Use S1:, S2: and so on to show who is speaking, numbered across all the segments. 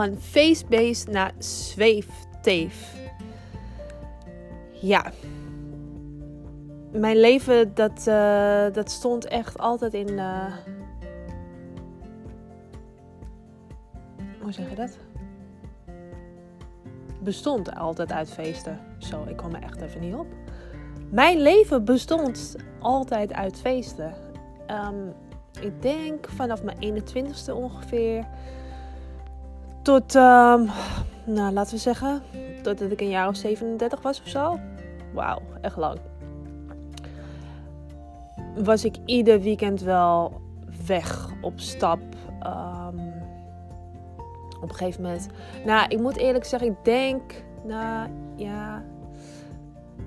S1: van feestbeest naar zweefteef. Ja. Mijn leven, dat, uh, dat stond echt altijd in... Uh... Hoe zeg je dat? Bestond altijd uit feesten. Zo, ik kwam er echt even niet op. Mijn leven bestond altijd uit feesten. Um, ik denk vanaf mijn 21ste ongeveer tot, um, nou laten we zeggen, totdat ik een jaar of 37 was of zo. Wauw, echt lang. Was ik ieder weekend wel weg op stap. Um, op een gegeven moment. Nou, ik moet eerlijk zeggen, ik denk, nou ja.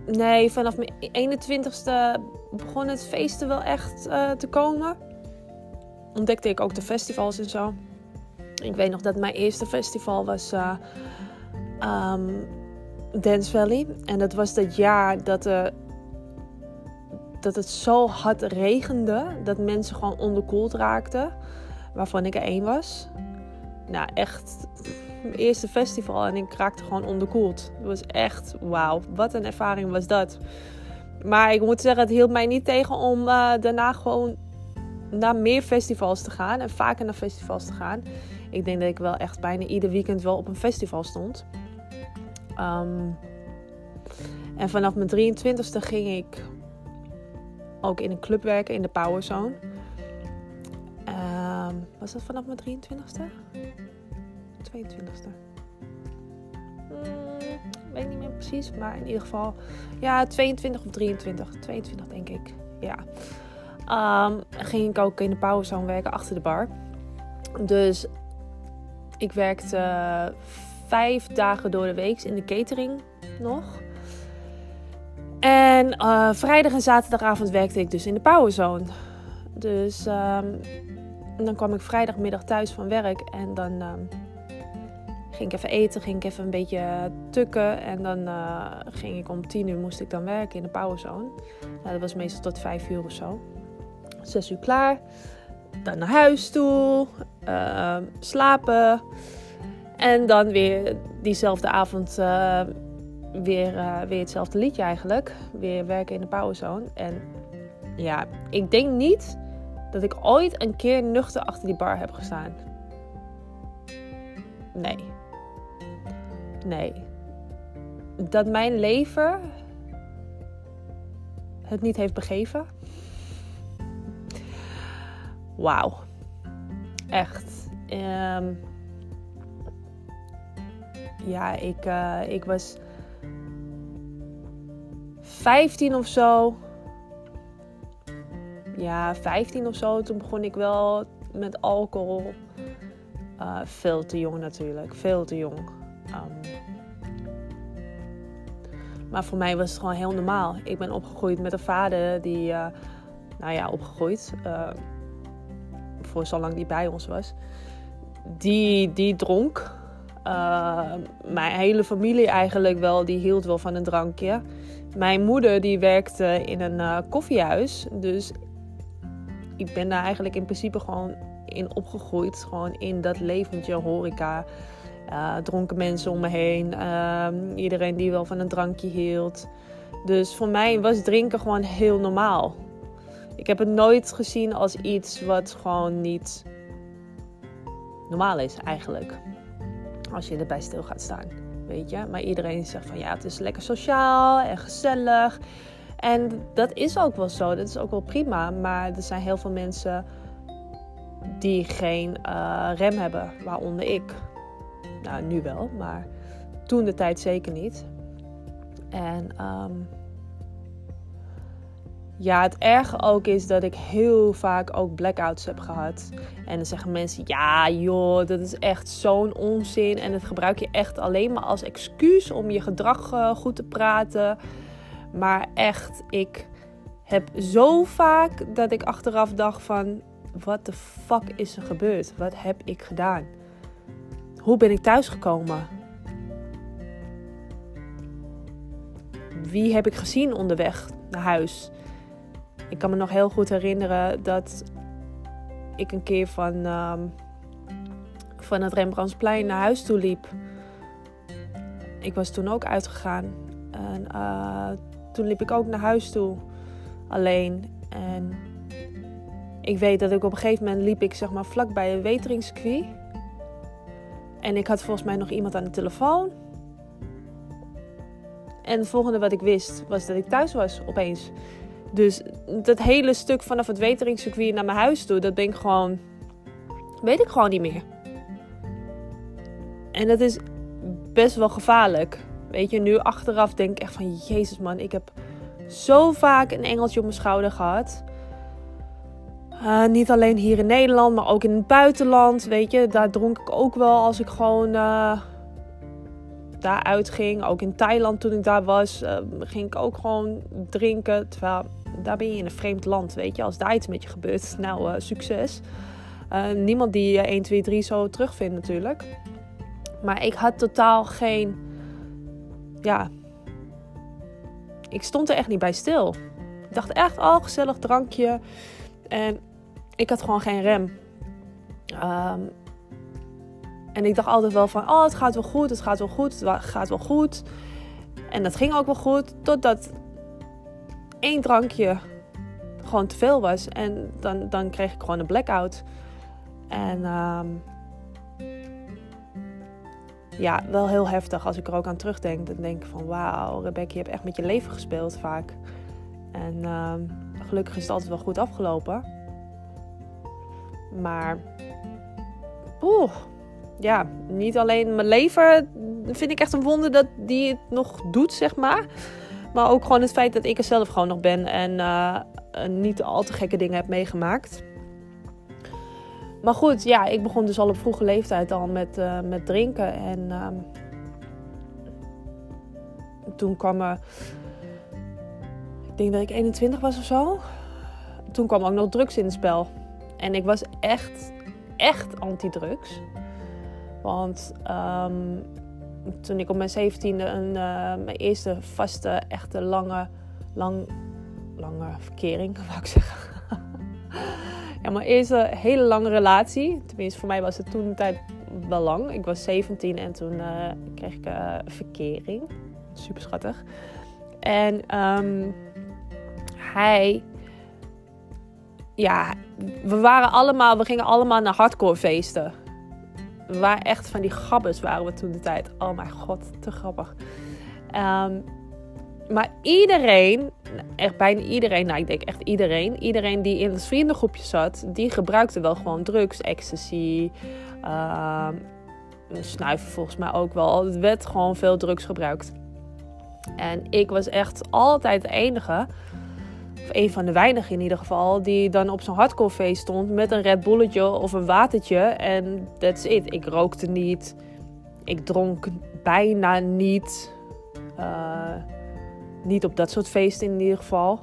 S1: Nee, vanaf mijn 21ste begon het feesten wel echt uh, te komen ontdekte ik ook de festivals en zo. Ik weet nog dat mijn eerste festival was uh, um, Dance Valley. En dat was dat jaar dat, uh, dat het zo hard regende dat mensen gewoon onderkoeld raakten. Waarvan ik er één was. Nou, echt mijn eerste festival en ik raakte gewoon onderkoeld. Het was echt wauw. Wat een ervaring was dat. Maar ik moet zeggen, het hield mij niet tegen om uh, daarna gewoon naar meer festivals te gaan en vaker naar festivals te gaan. Ik denk dat ik wel echt bijna ieder weekend wel op een festival stond. Um, en vanaf mijn 23ste ging ik ook in een club werken in de Power Zone. Um, was dat vanaf mijn 23ste? 22ste? Hmm, weet niet meer precies, maar in ieder geval, ja, 22 of 23. 22 denk ik, ja. Um, ging ik ook in de powerzone werken achter de bar. Dus ik werkte vijf dagen door de week in de catering nog. En uh, vrijdag en zaterdagavond werkte ik dus in de powerzone. Dus um, dan kwam ik vrijdagmiddag thuis van werk en dan um, ging ik even eten, ging ik even een beetje tukken. En dan uh, ging ik om tien uur moest ik dan werken in de powerzone. Nou, dat was meestal tot vijf uur of zo. 6 uur klaar. Dan naar huis toe. Uh, slapen. En dan weer diezelfde avond uh, weer, uh, weer hetzelfde liedje eigenlijk. Weer werken in de powerzone. En ja, ik denk niet dat ik ooit een keer nuchter achter die bar heb gestaan. Nee. Nee. Dat mijn leven het niet heeft begeven wauw. Echt. Um, ja, ik, uh, ik was 15 of zo. Ja, 15 of zo. Toen begon ik wel met alcohol. Uh, veel te jong natuurlijk. Veel te jong. Um, maar voor mij was het gewoon heel normaal. Ik ben opgegroeid met een vader die, uh, nou ja, opgegroeid voor zolang die bij ons was. Die, die dronk. Uh, mijn hele familie eigenlijk wel, die hield wel van een drankje. Mijn moeder die werkte in een uh, koffiehuis. Dus ik ben daar eigenlijk in principe gewoon in opgegroeid. Gewoon in dat leventje horeca. Uh, dronken mensen om me heen. Ehm, iedereen die wel van een drankje hield. Dus voor mij was drinken gewoon heel normaal. Ik heb het nooit gezien als iets wat gewoon niet normaal is eigenlijk. Als je erbij stil gaat staan, weet je. Maar iedereen zegt van ja, het is lekker sociaal en gezellig. En dat is ook wel zo, dat is ook wel prima. Maar er zijn heel veel mensen die geen uh, rem hebben, waaronder ik. Nou, nu wel, maar toen de tijd zeker niet. En um, ja, het erge ook is dat ik heel vaak ook blackouts heb gehad. En dan zeggen mensen: ja, joh, dat is echt zo'n onzin. En dat gebruik je echt alleen maar als excuus om je gedrag uh, goed te praten. Maar echt, ik heb zo vaak dat ik achteraf dacht: van wat de fuck is er gebeurd? Wat heb ik gedaan? Hoe ben ik thuisgekomen? Wie heb ik gezien onderweg naar huis? Ik kan me nog heel goed herinneren dat ik een keer van, um, van het Rembrandtsplein naar huis toe liep. Ik was toen ook uitgegaan. En uh, toen liep ik ook naar huis toe. Alleen. En ik weet dat ik op een gegeven moment liep ik zeg maar vlak bij een weteringscircuit. En ik had volgens mij nog iemand aan de telefoon. En het volgende wat ik wist was dat ik thuis was opeens. Dus dat hele stuk vanaf het weteringscircuit naar mijn huis toe, dat ben ik gewoon. Weet ik gewoon niet meer. En dat is best wel gevaarlijk. Weet je, nu achteraf denk ik echt van: Jezus man, ik heb zo vaak een engeltje op mijn schouder gehad. Uh, niet alleen hier in Nederland, maar ook in het buitenland. Weet je, daar dronk ik ook wel als ik gewoon uh, daar uitging. Ook in Thailand toen ik daar was, uh, ging ik ook gewoon drinken. Terwijl daar ben je in een vreemd land, weet je. Als daar iets met je gebeurt, nou, succes. niemand die 1, 2, 3 zo terugvindt natuurlijk. Maar ik had totaal geen... Ja... Ik stond er echt niet bij stil. Ik dacht echt, al oh, gezellig drankje. En ik had gewoon geen rem. Um, en ik dacht altijd wel van, oh, het gaat wel goed, het gaat wel goed, het gaat wel goed. En dat ging ook wel goed, totdat één drankje gewoon te veel was. En dan, dan kreeg ik gewoon een blackout. En um, ja, wel heel heftig als ik er ook aan terugdenk. Dan denk ik van, wauw, Rebecca, je hebt echt met je leven gespeeld vaak. En um, gelukkig is het altijd wel goed afgelopen. Maar, oeh, ja, niet alleen mijn lever vind ik echt een wonder dat die het nog doet, zeg maar. Maar ook gewoon het feit dat ik er zelf gewoon nog ben en uh, niet al te gekke dingen heb meegemaakt. Maar goed, ja, ik begon dus al op vroege leeftijd al met, uh, met drinken. En uh, toen kwam er, ik denk dat ik 21 was of zo. Toen kwam ook nog drugs in het spel. En ik was echt, echt anti-drugs. Want um, toen ik op mijn zeventiende een, uh, mijn eerste vaste, echte lange, lang, lange verkering, wou ik zeggen. ja, mijn eerste hele lange relatie. Tenminste, voor mij was het toen een tijd wel lang. Ik was 17 en toen uh, kreeg ik uh, verkering. Super schattig. En um, hij ja, we waren allemaal, we gingen allemaal naar hardcore feesten. Waren echt van die gabbers waren we toen de tijd. Oh mijn god, te grappig. Um, maar iedereen, echt bijna iedereen, nou ik denk echt iedereen, iedereen die in het vriendengroepje zat, die gebruikte wel gewoon drugs, ecstasy, uh, snuiven volgens mij ook wel. Er werd gewoon veel drugs gebruikt. En ik was echt altijd de enige een van de weinigen in ieder geval, die dan op zo'n hardcore feest stond met een Red Bulletje of een watertje. En that's it. Ik rookte niet. Ik dronk bijna niet. Uh, niet op dat soort feesten in ieder geval.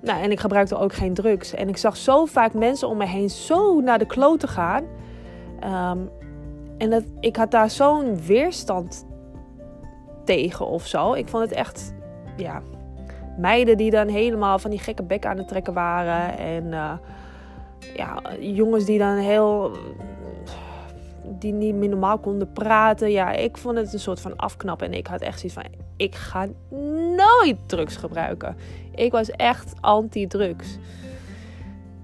S1: Nou, en ik gebruikte ook geen drugs. En ik zag zo vaak mensen om me heen zo naar de kloten gaan. Um, en dat, ik had daar zo'n weerstand tegen of zo. Ik vond het echt, ja, meiden die dan helemaal van die gekke bek aan het trekken waren. En uh, ja, jongens die dan heel. die niet meer normaal konden praten. Ja, ik vond het een soort van afknappen. En ik had echt zoiets van: ik ga nooit drugs gebruiken. Ik was echt anti-drugs.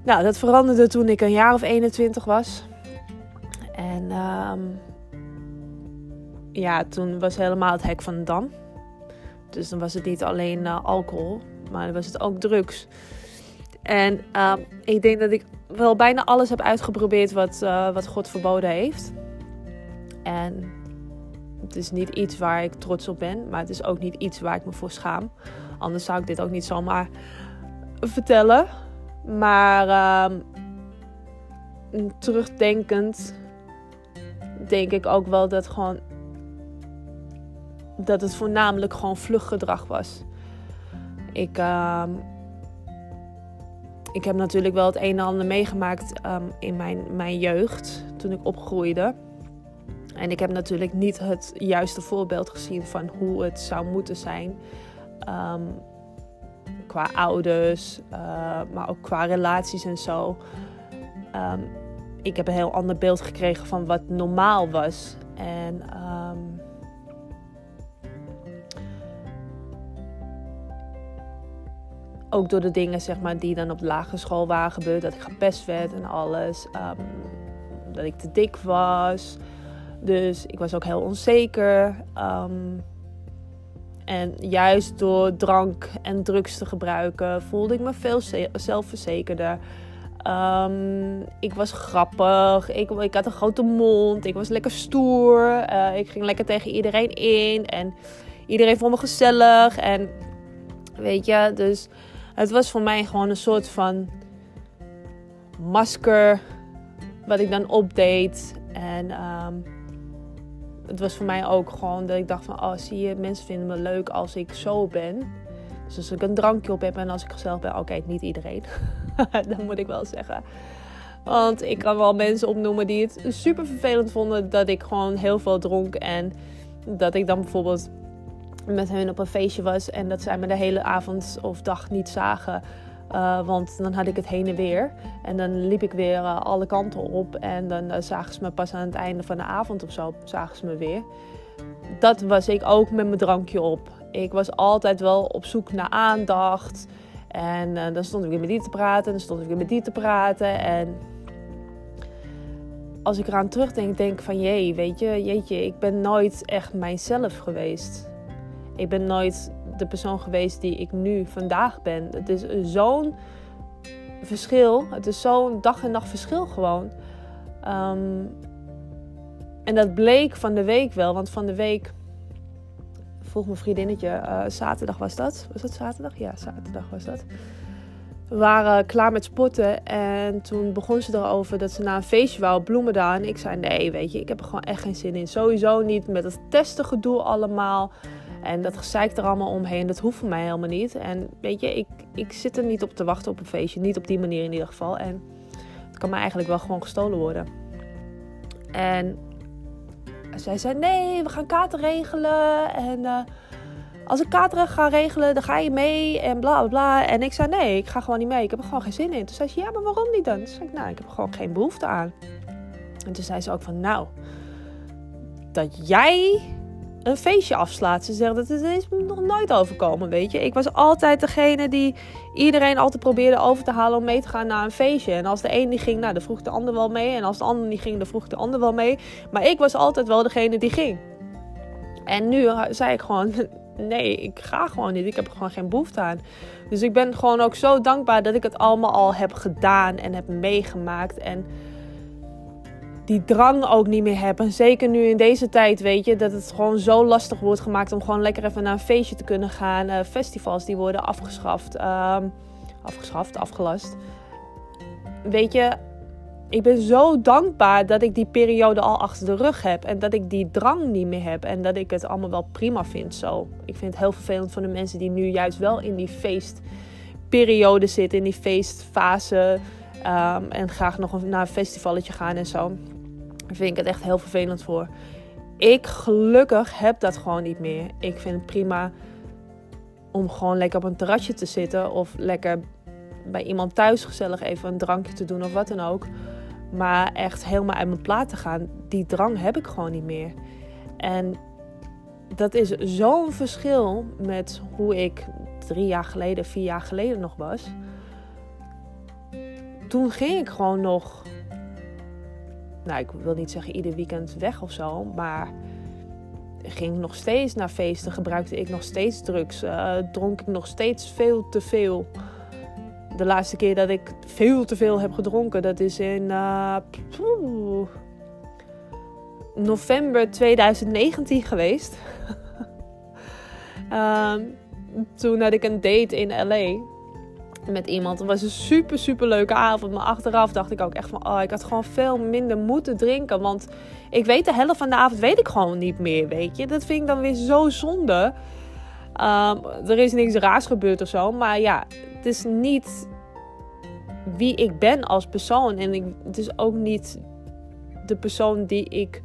S1: Nou, dat veranderde toen ik een jaar of 21 was. En um, ja, toen was helemaal het hek van de dam. Dus dan was het niet alleen uh, alcohol, maar dan was het ook drugs. En uh, ik denk dat ik wel bijna alles heb uitgeprobeerd wat, uh, wat God verboden heeft. En het is niet iets waar ik trots op ben, maar het is ook niet iets waar ik me voor schaam. Anders zou ik dit ook niet zomaar vertellen. Maar uh, terugdenkend denk ik ook wel dat gewoon dat het voornamelijk gewoon vluchtgedrag was. Ik, uh, ik heb natuurlijk wel het een en ander meegemaakt um, in mijn, mijn jeugd toen ik opgroeide. En ik heb natuurlijk niet het juiste voorbeeld gezien van hoe het zou moeten zijn. Um, qua ouders, uh, maar ook qua relaties en zo. Ik heb een heel ander beeld gekregen van wat normaal was. En ehm, ook door de dingen zeg maar, die dan op de lagere school waren gebeurd. Dat ik gepest werd en alles. Um, dat ik te dik was. Dus ik was ook heel onzeker. Um, en juist door drank en drugs te gebruiken voelde ik me veel zelfverzekerder. Um, ik was grappig. Ik, ik, had een grote mond. Ik was lekker stoer. Uh, ik ging lekker tegen iedereen in. En iedereen vond me gezellig. En weet je, dus het was voor mij gewoon een soort van masker. Wat ik dan opdeed. En um, het was voor mij ook gewoon dat ik dacht van... Oh, zie je, mensen vinden me leuk als ik zo ben. Dus als ik een drankje op heb en als ik gezellig ben... Oké, niet iedereen. dat moet ik wel zeggen. Want ik kan wel mensen opnoemen die het super vervelend vonden... dat ik gewoon heel veel dronk. En dat ik dan bijvoorbeeld met hen op een feestje was... en dat zij me de hele avond of dag niet zagen... Uh, want dan had ik het heen en weer. En dan liep ik weer uh, alle kanten op. En dan uh, zagen ze me pas aan het einde van de avond of zo. Zagen ze me weer. Dat was ik ook met mijn drankje op. Ik was altijd wel op zoek naar aandacht. En dan stond ik weer met die te praten. En dan stond ik weer met die te praten. En als ik eraan terugdenk, denk ik van... Jee, weet je, jeetje, ik ben nooit echt mijzelf geweest. Ik ben nooit de persoon geweest die ik nu vandaag ben. Het is zo'n verschil. Het is zo'n dag en nacht verschil gewoon. Ehm, en dat bleek van de week wel. Want van de week vroeg mijn vriendinnetje, uh, zaterdag was dat. Was dat zaterdag? Ja, zaterdag was dat. We waren klaar met sporten en toen begon ze erover dat ze naar een feestje wou bloemen En ik zei nee, weet je, ik heb er gewoon echt geen zin in. Sowieso niet met het testengedoe allemaal. En dat gezeik er allemaal omheen, dat hoeft voor mij helemaal niet. En weet je, ik, ik zit er niet op te wachten op een feestje. Niet op die manier in ieder geval. En het kan me eigenlijk wel gewoon gestolen worden. En zij zei, nee, we gaan kaarten regelen. En uh, als ik kaarten ga regelen, dan ga je mee en bla bla bla. En ik zei, nee, ik ga gewoon niet mee. Ik heb er gewoon geen zin in. Toen zei ze, ja, maar waarom niet dan? Toen zei ik, nou, ik heb er gewoon geen behoefte aan. En toen zei ze ook van, nou, dat jij een feestje afslaat. Ze zegt dat het is nog nooit overkomen, weet je. Ik was altijd degene die iedereen altijd probeerde over te halen om mee te gaan naar een feestje. En als de een niet ging, nou, dan vroeg de ander wel mee. En als de ander niet ging, dan vroeg de ander wel mee. Maar ik was altijd wel degene die ging. En nu zei ik gewoon, nee, ik ga gewoon niet. Ik heb er gewoon geen behoefte aan. Dus ik ben gewoon ook zo dankbaar dat ik het allemaal al heb gedaan en heb meegemaakt. En die drang ook niet meer hebben. Zeker nu in deze tijd, weet je, dat het gewoon zo lastig wordt gemaakt om gewoon lekker even naar een feestje te kunnen gaan. Uh, festivals die worden afgeschaft, uh, afgeschaft, afgelast. Weet je, ik ben zo dankbaar dat ik die periode al achter de rug heb. En dat ik die drang niet meer heb. En dat ik het allemaal wel prima vind zo. Ik vind het heel vervelend van de mensen die nu juist wel in die feestperiode zitten. In die feestfase. Um, en graag nog naar een festivalletje gaan en zo vind ik het echt heel vervelend voor. Ik gelukkig heb dat gewoon niet meer. Ik vind het prima om gewoon lekker op een terrasje te zitten of lekker bij iemand thuis gezellig even een drankje te doen of wat dan ook. Maar echt helemaal uit mijn plaat te gaan, die drang heb ik gewoon niet meer. En dat is zo'n verschil met hoe ik drie jaar geleden, vier jaar geleden nog was. Toen ging ik gewoon nog nou, ik wil niet zeggen ieder weekend weg of zo, maar ging nog steeds naar feesten, gebruikte ik nog steeds drugs, uh, dronk ik nog steeds veel te veel. De laatste keer dat ik veel te veel heb gedronken, dat is in uh, november 2019 geweest. uh, toen had ik een date in LA met iemand. Het was een super, super leuke avond. Maar achteraf dacht ik ook echt van, oh, ik had gewoon veel minder moeten drinken. Want ik weet de helft van de avond weet ik gewoon niet meer, weet je. Dat vind ik dan weer zo zonde. Um, er is niks raars gebeurd of zo. Maar ja, het is niet wie ik ben als persoon. En ik, het is ook niet de persoon die ik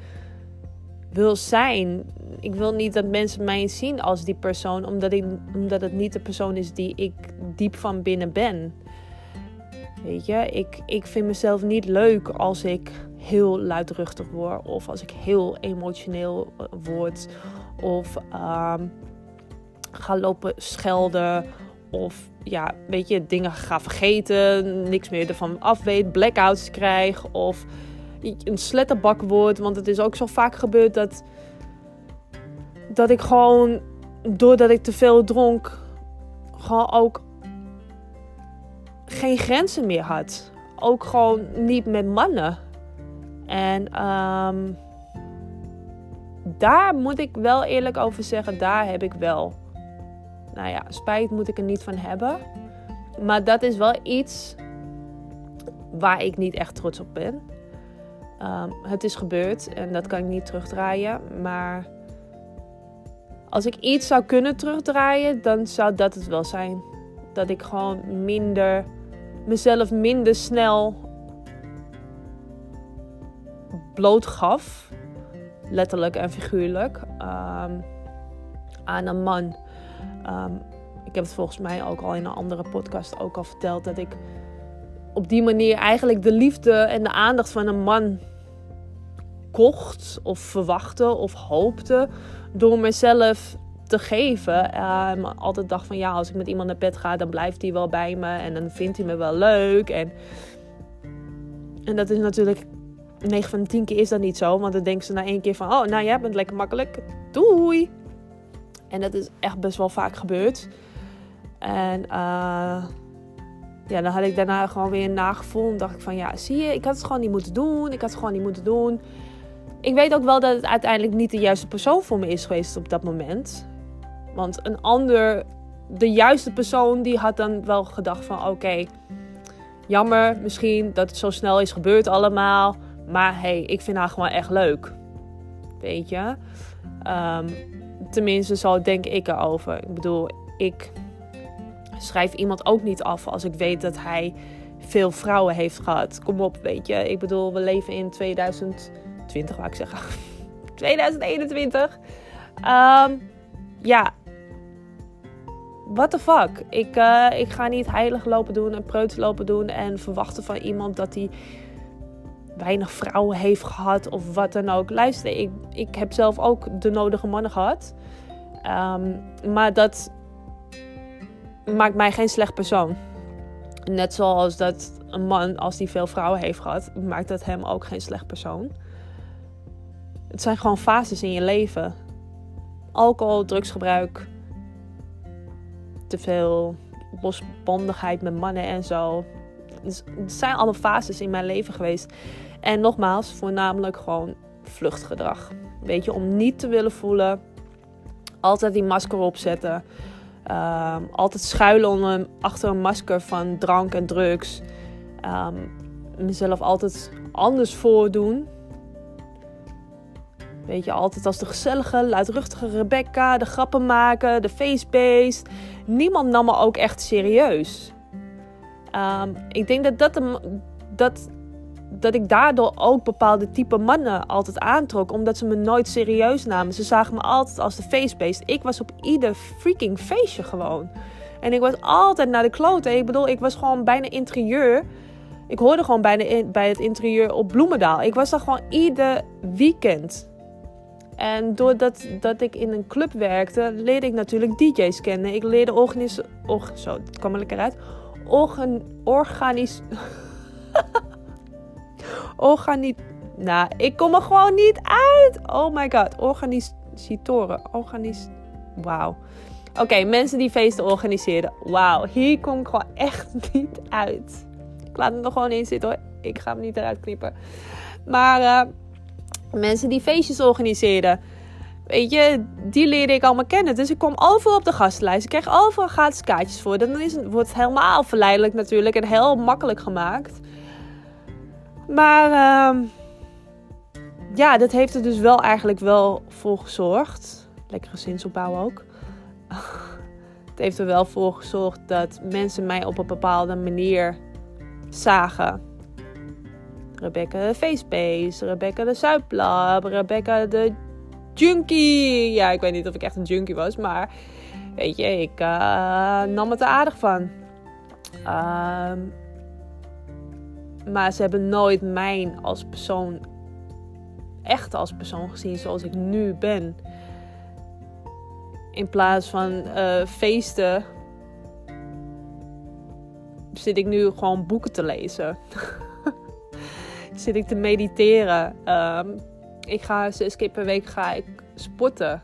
S1: wil zijn. Ik wil niet dat mensen mij zien als die persoon, omdat, ik, omdat het niet de persoon is die ik diep van binnen ben. Weet je, ik, ik vind mezelf niet leuk als ik heel luidruchtig word. Of als ik heel emotioneel eh, word. Of um, ga lopen schelden. Of ja, weet je, dingen ga vergeten. Niks meer ervan af weet. Blackouts krijg. Of een sletterbak word. Want het is ook zo vaak gebeurd dat. Dat ik gewoon. Doordat ik te veel dronk. Gewoon ook. Geen grenzen meer had. Ook gewoon niet met mannen. En um, daar moet ik wel eerlijk over zeggen, daar heb ik wel, nou ja, spijt moet ik er niet van hebben. Maar dat is wel iets waar ik niet echt trots op ben. Um, het is gebeurd en dat kan ik niet terugdraaien. Maar als ik iets zou kunnen terugdraaien, dan zou dat het wel zijn. Dat ik gewoon minder, mezelf minder snel bloot gaf, letterlijk en figuurlijk, um, aan een man. Um, ik heb het volgens mij ook al in een andere podcast ook al verteld dat ik op die manier eigenlijk de liefde en de aandacht van een man kocht of verwachtte of hoopte door mezelf te geven. Um, altijd dacht van ja, als ik met iemand naar bed ga, dan blijft hij wel bij me en dan vindt hij me wel leuk. En, en dat is natuurlijk 9 van de 10 keer is dat niet zo. Want dan denken ze na één keer van... Oh, nou jij bent lekker makkelijk. Doei! En dat is echt best wel vaak gebeurd. En uh, ja, dan had ik daarna gewoon weer een nagevoel. En dacht ik van... Ja, zie je, ik had het gewoon niet moeten doen. Ik had het gewoon niet moeten doen. Ik weet ook wel dat het uiteindelijk niet de juiste persoon voor me is geweest op dat moment. Want een ander... De juiste persoon die had dan wel gedacht van... Oké, jammer misschien dat het zo snel is gebeurd allemaal. Maar hey, ik vind haar gewoon echt leuk. Weet je? Um, tenminste, zo denk ik erover. Ik bedoel, ik schrijf iemand ook niet af als ik weet dat hij veel vrouwen heeft gehad. Kom op, weet je. Ik bedoel, we leven in 2020, wou ik zeggen. 2021. Um, ja. What the fuck? Ik, uh, ik ga niet heilig lopen doen en preuts lopen doen en verwachten van iemand dat hij weinig vrouwen heeft gehad of wat dan ook. Luister, ik, ik heb zelf ook de nodige mannen gehad. Um, maar dat maakt mij geen slecht persoon. Net zoals dat een man, als die veel vrouwen heeft gehad, maakt dat hem ook geen slecht persoon. Het zijn gewoon fases in je leven. Alcohol, drugsgebruik, te veel losbandigheid met mannen en zo. Dus het zijn allemaal fases in mijn leven geweest. En nogmaals, voornamelijk gewoon vluchtgedrag. Weet je, om niet te willen voelen. Altijd die masker opzetten. Um, altijd schuilen onder, achter een masker van drank en drugs. Um, mezelf altijd anders voordoen. Weet je, altijd als de gezellige, luidruchtige Rebecca, de grappen maken, de facebased. Niemand nam me ook echt serieus. Um, ik denk dat dat, dat dat ik daardoor ook bepaalde type mannen altijd aantrok. Omdat ze me nooit serieus namen. Ze zagen me altijd als de feestbeest. Ik was op ieder freaking feestje gewoon. En ik was altijd naar de kloten. Ik bedoel, ik was gewoon bijna interieur. Ik hoorde gewoon bijna bij het interieur op Bloemendaal. Ik was daar gewoon ieder weekend. En doordat dat ik in een club werkte, leerde ik natuurlijk DJ's kennen. Ik leerde organis... Och, zo, het kwam er lekker uit. Organ... Organis... Organi... Nou, ik kom er gewoon niet uit. Oh my god. Organisatoren. Organis... Wauw. Oké, mensen die feesten organiseren. Wauw, hier kom ik gewoon echt niet uit. Ik laat het er gewoon in zitten hoor. Ik ga hem niet eruit knippen. Maar uh, mensen die feestjes organiseren. Weet je, die leerde ik allemaal kennen. Dus ik kom overal op de gastenlijst. Ik krijg overal gratis kaartjes voor. Dan is wordt het helemaal verleidelijk natuurlijk. En heel makkelijk gemaakt. Maar uh, ja, dat heeft er dus wel eigenlijk wel voor gezorgd. Lekkere zinsopbouw ook. het heeft er wel voor gezorgd dat mensen mij op een bepaalde manier zagen. Rebecca de Facebase, Rebecca de Zuiplab, Rebecca de Junkie. Ja, ik weet niet of ik echt een junkie was, maar weet je, ik uh, nam het er aardig van. Uh, Maar ze hebben nooit mij als persoon, echt als persoon gezien zoals ik nu ben. In plaats van uh, feesten zit ik nu gewoon boeken te lezen. zit ik te mediteren. Um, ik ga zes keer per week ga ik sporten.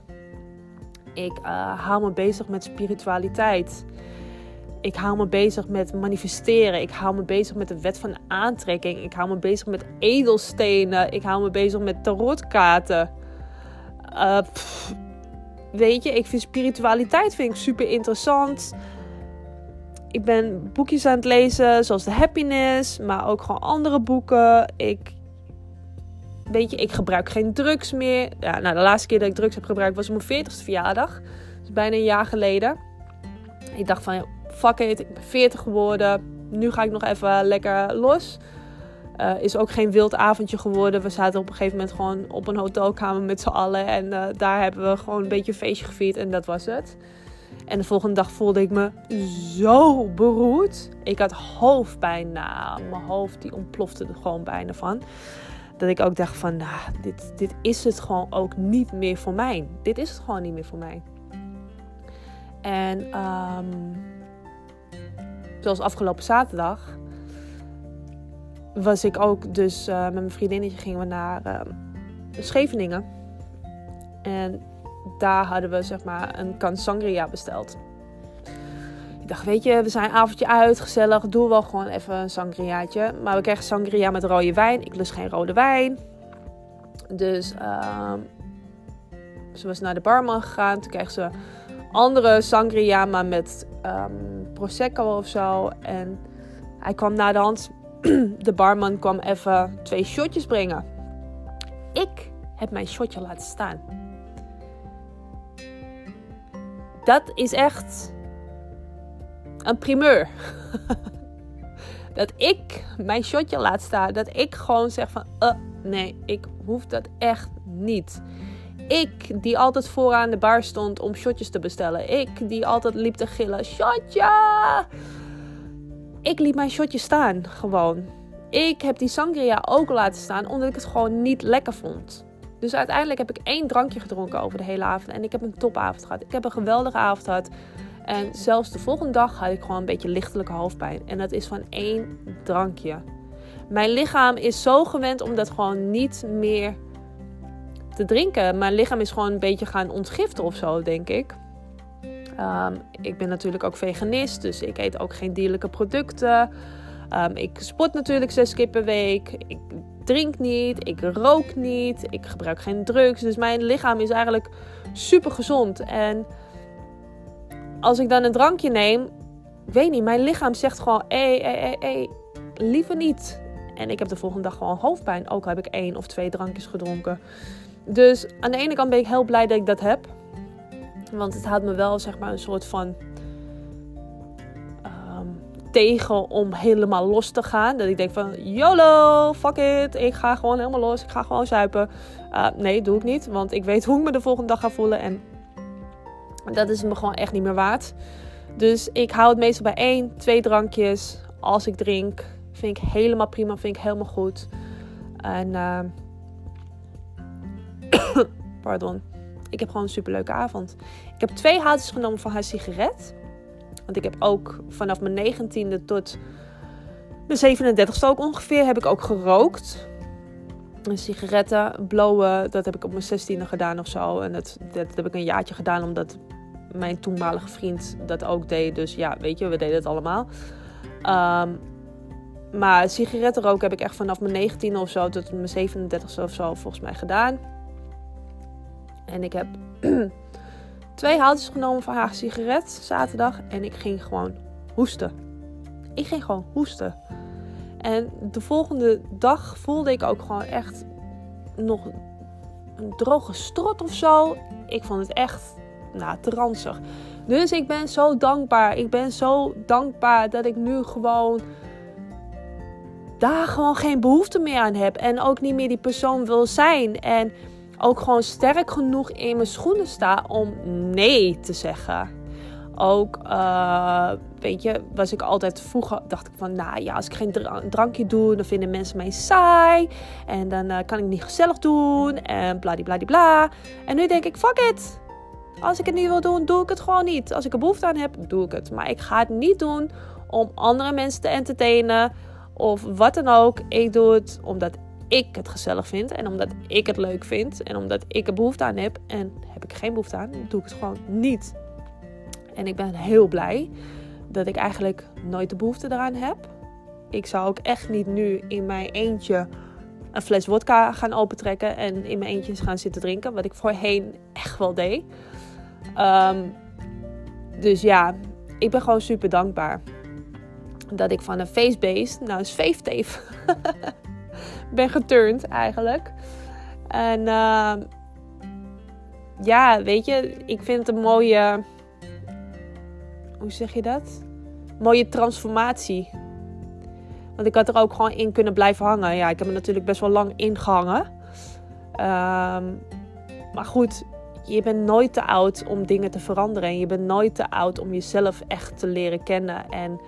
S1: Ik uh, hou me bezig met spiritualiteit. Ik hou me bezig met manifesteren. Ik hou me bezig met de wet van aantrekking. Ik hou me bezig met edelstenen. Ik hou me bezig met tarotkaarten. Uh, weet je, ik vind spiritualiteit vind ik super interessant. Ik ben boekjes aan het lezen, zoals The Happiness, maar ook gewoon andere boeken. Ik, weet je, ik gebruik geen drugs meer. Ja, nou, de laatste keer dat ik drugs heb gebruikt was op mijn 40ste verjaardag. Dus bijna een jaar geleden. Ik dacht van, fuck it, ik ben 40 geworden. Nu ga ik nog even lekker los. Uh, is ook geen wild avondje geworden. We zaten op een gegeven moment gewoon op een hotelkamer met z'n allen. En uh, daar hebben we gewoon een beetje een feestje gevierd. En dat was het. En de volgende dag voelde ik me zo beroerd. Ik had hoofdpijn. Nou, mijn hoofd die ontplofte er gewoon bijna van. Dat ik ook dacht van, nou, dit, dit is het gewoon ook niet meer voor mij. Dit is het gewoon niet meer voor mij. En um, zoals afgelopen zaterdag was ik ook dus uh, met mijn vriendinnetje gingen we naar uh, Scheveningen. En daar hadden we zeg maar een kan sangria besteld. Ik dacht, weet je, we zijn avondje uit, gezellig, doe wel gewoon even een sangriaatje. Maar we kregen sangria met rode wijn. Ik lust geen rode wijn. Dus uh, ze was naar de barman gegaan. Toen kreeg ze andere sangria, maar met um, prosecco of zo. En hij kwam na de hand, de barman kwam even twee shotjes brengen. Ik heb mijn shotje laten staan. Dat is echt een primeur. dat ik mijn shotje laat staan. Dat ik gewoon zeg van, uh, nee, ik hoef dat echt niet. Ik die altijd vooraan de bar stond om shotjes te bestellen. Ik die altijd liep te gillen, shotje! Ik liet mijn shotje staan, gewoon. Ik heb die sangria ook laten staan omdat ik het gewoon niet lekker vond. Dus uiteindelijk heb ik één drankje gedronken over de hele avond. En ik heb een topavond gehad. Ik heb een geweldige avond gehad. En zelfs de volgende dag had ik gewoon een beetje lichtelijke hoofdpijn. En dat is van één drankje. Mijn lichaam is zo gewend om dat gewoon niet meer te drinken. Mijn lichaam is gewoon een beetje gaan ontgiften of zo, denk ik. Um, ik ben natuurlijk ook veganist, dus ik eet ook geen dierlijke producten. Um, ik sport natuurlijk zes keer per week. Ik drink niet, ik rook niet, ik gebruik geen drugs. Dus mijn lichaam is eigenlijk super gezond. En als ik dan een drankje neem, weet niet, mijn lichaam zegt gewoon: hé, hé, hé, liever niet. En ik heb de volgende dag gewoon hoofdpijn. Ook al heb ik één of twee drankjes gedronken. Dus aan de ene kant ben ik heel blij dat ik dat heb. Want het houdt me wel zeg maar een soort van tegen om helemaal los te gaan. Dat ik denk van, YOLO, fuck it, ik ga gewoon helemaal los, ik ga gewoon zuipen. Uh, nee, doe ik niet, want ik weet hoe ik me de volgende dag ga voelen. En dat is me gewoon echt niet meer waard. Dus ik hou het meestal bij één, twee drankjes. Als ik drink, vind ik helemaal prima, vind ik helemaal goed. En, uh, pardon, ik heb gewoon een superleuke avond. Ik heb twee houtjes genomen van haar sigaret. Want ik heb ook vanaf mijn 19e tot mijn 37e ook ongeveer heb ik ook gerookt. En sigaretten, blowen, dat heb ik op mijn 16e gedaan of zo. En dat, dat heb ik een jaartje gedaan omdat mijn toenmalige vriend dat ook deed. Dus ja, weet je, we deden het allemaal. Um, maar sigaretten roken heb ik echt vanaf mijn 19e of zo tot mijn 37e of zo volgens mij gedaan. En ik heb twee houtjes genomen van haar sigaret zaterdag. En ik ging gewoon hoesten. Ik ging gewoon hoesten. En de volgende dag voelde ik ook gewoon echt nog een droge strot of zo. Ik vond het echt nou, te. Dus ik ben zo dankbaar. Ik ben zo dankbaar dat ik nu gewoon daar gewoon geen behoefte meer aan heb. En ook niet meer die persoon wil zijn. En ook gewoon sterk genoeg in mijn schoenen sta om nee te zeggen. Ook uh, weet je, was ik altijd vroeger, dacht ik van, nou ja, als ik geen drankje doe, dan vinden mensen mij saai. En dan uh, kan ik niet gezellig doen en bladibladibla. En nu denk ik, fuck it. Als ik het niet wil doen, doe ik het gewoon niet. Als ik er behoefte aan heb, doe ik het. Maar ik ga het niet doen om andere mensen te entertainen of wat dan ook. Ik doe het omdat ik het gezellig vind en omdat ik het leuk vind en omdat ik er behoefte aan heb. En heb ik geen behoefte aan, doe ik het gewoon niet. En ik ben heel blij dat ik eigenlijk nooit de behoefte eraan heb. Ik zou ook echt niet nu in mijn eentje een fles wodka gaan opentrekken en in mijn eentje gaan zitten drinken. Wat ik voorheen echt wel deed. Ehm, dus ja, ik ben gewoon super dankbaar. Dat ik van een face-based nou een fave ben geturnd eigenlijk. En uh, ja, weet je, ik vind het een mooie. Hoe zeg je dat? Mooie transformatie. Want ik had er ook gewoon in kunnen blijven hangen. Ja, ik heb er natuurlijk best wel lang in gehangen. Um, maar goed, je bent nooit te oud om dingen te veranderen. En je bent nooit te oud om jezelf echt te leren kennen. En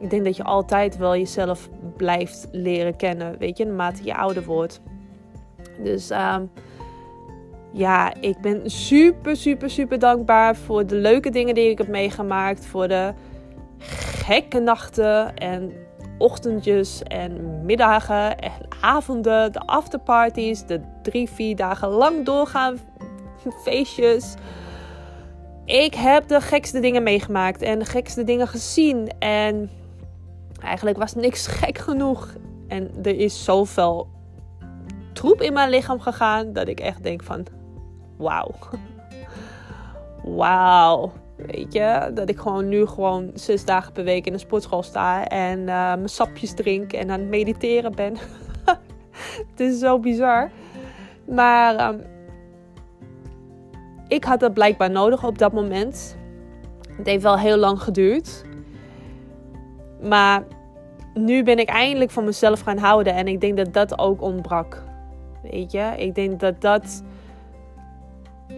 S1: ik denk dat je altijd wel jezelf blijft leren kennen, weet je, naarmate je ouder wordt. Dus uh, ja, ik ben super, super, super dankbaar voor de leuke dingen die ik heb meegemaakt. Voor de gekke nachten en ochtendjes en middagen en avonden, de afterparties, de drie, vier dagen lang doorgaan feestjes. Ik heb de gekste dingen meegemaakt en de gekste dingen gezien. En eigenlijk was niks gek genoeg. En er is zoveel troep in mijn lichaam gegaan dat ik echt denk van wauw. Wauw. Weet je, dat ik gewoon nu gewoon zes dagen per week in een sportschool sta en uh, mijn sapjes drink en aan het mediteren ben. het is zo bizar. Maar um, ik had dat blijkbaar nodig op dat moment. Het heeft wel heel lang geduurd. Maar nu ben ik eindelijk van mezelf gaan houden. En ik denk dat dat ook ontbrak. Weet je, ik denk dat dat.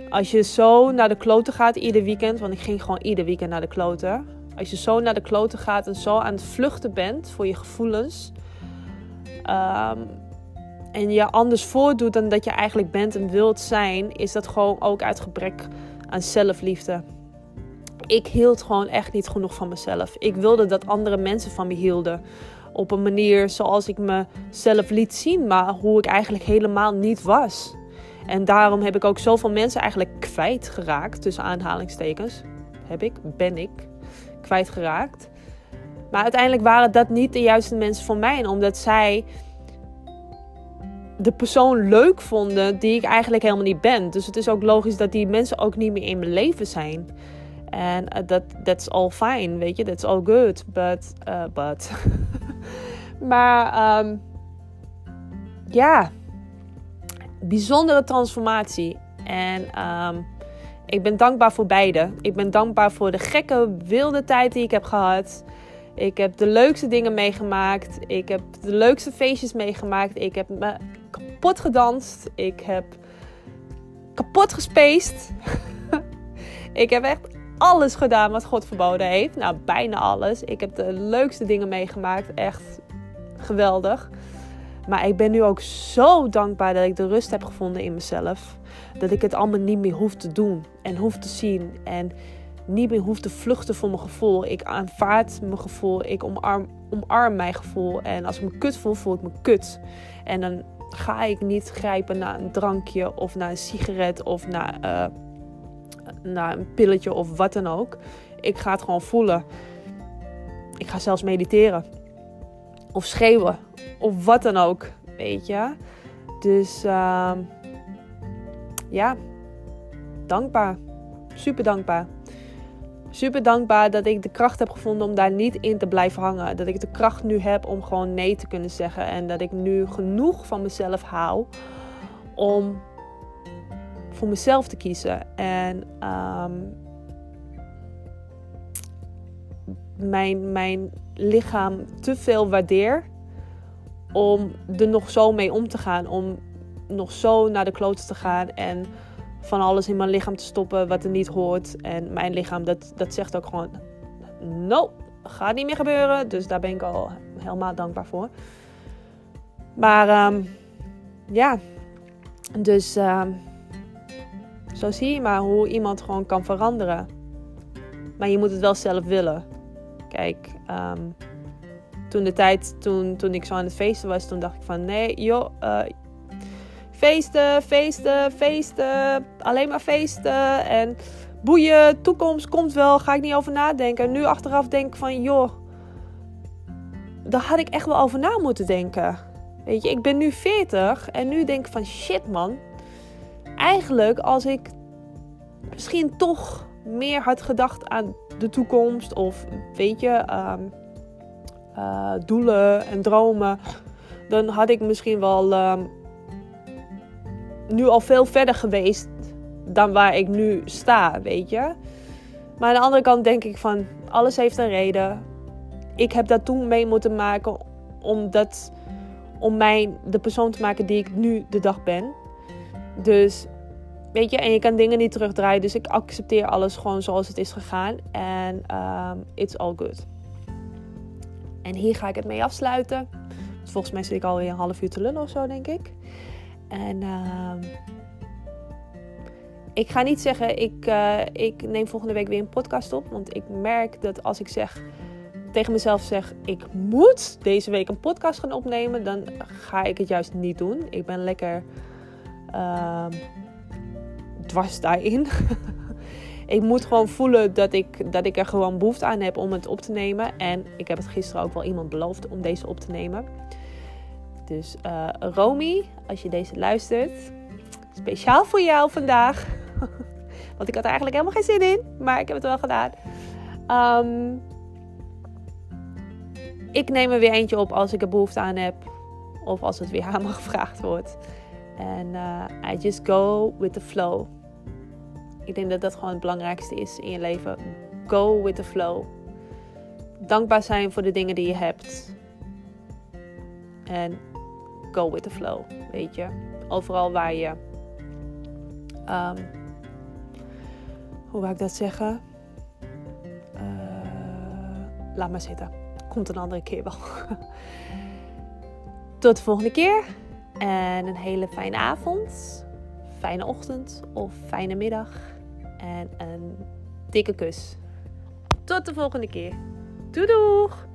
S1: Als je zo naar de kloten gaat ieder weekend. Want ik ging gewoon ieder weekend naar de kloten. Als je zo naar de kloten gaat en zo aan het vluchten bent voor je gevoelens. Um, en je anders voordoet dan dat je eigenlijk bent en wilt zijn, is dat gewoon ook uit gebrek aan zelfliefde. Ik hield gewoon echt niet genoeg van mezelf. Ik wilde dat andere mensen van me hielden. Op een manier zoals ik mezelf liet zien, maar hoe ik eigenlijk helemaal niet was. En daarom heb ik ook zoveel mensen eigenlijk kwijtgeraakt, tussen aanhalingstekens. Heb ik, ben ik, kwijtgeraakt. Maar uiteindelijk waren dat niet de juiste mensen voor mij. Omdat zij de persoon leuk vonden die ik eigenlijk helemaal niet ben. Dus het is ook logisch dat die mensen ook niet meer in mijn leven zijn. En uh, dat that's all fine, weet je, that's all good. But, uh, but. maar um, ja, bijzondere transformatie. En um, ik ben dankbaar voor beide. Ik ben dankbaar voor de gekke, wilde tijd die ik heb gehad. Ik heb de leukste dingen meegemaakt. Ik heb de leukste feestjes meegemaakt. Ik heb me kapot gedanst. Ik heb kapot gespeest. ik heb echt alles gedaan wat God verboden heeft. Nou, bijna alles. Ik heb de leukste dingen meegemaakt. Echt geweldig. Maar ik ben nu ook zo dankbaar dat ik de rust heb gevonden in mezelf. Dat ik het allemaal niet meer hoef te doen en hoef te zien. En niet meer hoef te vluchten voor mijn gevoel. Ik aanvaard mijn gevoel. Ik omarm, omarm mijn gevoel. En als ik me kut voel, voel ik me kut. En dan ga ik niet grijpen naar een drankje of naar een sigaret of naar, uh, naar een pilletje of wat dan ook. Ik ga het gewoon voelen. Ik ga zelfs mediteren. Of schreeuwen. Of wat dan ook. Weet je. Dus uh, ja. Dankbaar. Super dankbaar super dankbaar dat ik de kracht heb gevonden om daar niet in te blijven hangen. Dat ik de kracht nu heb om gewoon nee te kunnen zeggen. En dat ik nu genoeg van mezelf hou om voor mezelf te kiezen. En um, mijn, mijn lichaam te veel waardeer om er nog zo mee om te gaan. Om nog zo naar de kloten te gaan en van alles in mijn lichaam te stoppen wat er niet hoort. En mijn lichaam, dat, dat zegt ook gewoon: No, gaat niet meer gebeuren. Dus daar ben ik al helemaal dankbaar voor. Maar ehm, ja, dus ehm, zo zie je maar hoe iemand gewoon kan veranderen. Maar je moet het wel zelf willen. Kijk, ehm, toen de tijd, toen, toen ik zo aan het feesten was, toen dacht ik van nee, joh, uh, feesten, feesten, feesten, alleen maar feesten en boeien, toekomst komt wel, ga ik niet over nadenken. En nu achteraf denk ik van joh, daar had ik echt wel over na moeten denken. Weet je, ik ben nu 40 en nu denk ik van shit man. Eigenlijk als ik misschien toch meer had gedacht aan de toekomst of weet je, ehm, eh, doelen en dromen, dan had ik misschien wel ehm, nu al veel verder geweest dan waar ik nu sta, weet je. Maar aan de andere kant denk ik van alles heeft een reden. Ik heb dat toen mee moeten maken omdat om mij de persoon te maken die ik nu de dag ben. Dus weet je, en je kan dingen niet terugdraaien. Dus ik accepteer alles gewoon zoals het is gegaan. En um, it's all good. En hier ga ik het mee afsluiten. Volgens mij zit ik alweer een half uur te lullen of zo, denk ik. En uh, ik ga niet zeggen, ik, uh, ik neem volgende week weer een podcast op. Want ik merk dat als ik zeg tegen mezelf zeg, ik moet deze week een podcast gaan opnemen, dan ga ik het juist niet doen. Ik ben lekker uh, dwars daarin. ik moet gewoon voelen dat ik, dat ik er gewoon behoefte aan heb om het op te nemen. En ik heb het gisteren ook wel iemand beloofd om deze op te nemen. Dus uh, Romy, als je deze luistert, speciaal voor jou vandaag. Want ik had er eigenlijk helemaal geen zin in, maar ik heb het wel gedaan. Um, ik neem er weer eentje op als ik er behoefte aan heb. Of als het weer aan me gevraagd wordt. En uh, I just go with the flow. Ik denk dat dat gewoon het belangrijkste is in je leven. Go with the flow. Dankbaar zijn voor de dingen die je hebt. En go with the flow, weet je. Overal waar je... Um, hoe wou ik dat zeggen? Uh, laat maar zitten. Komt een andere keer wel. Tot de volgende keer. En een hele fijne avond, fijne ochtend of fijne middag. En een dikke kus. Tot de volgende keer. Doei doeg!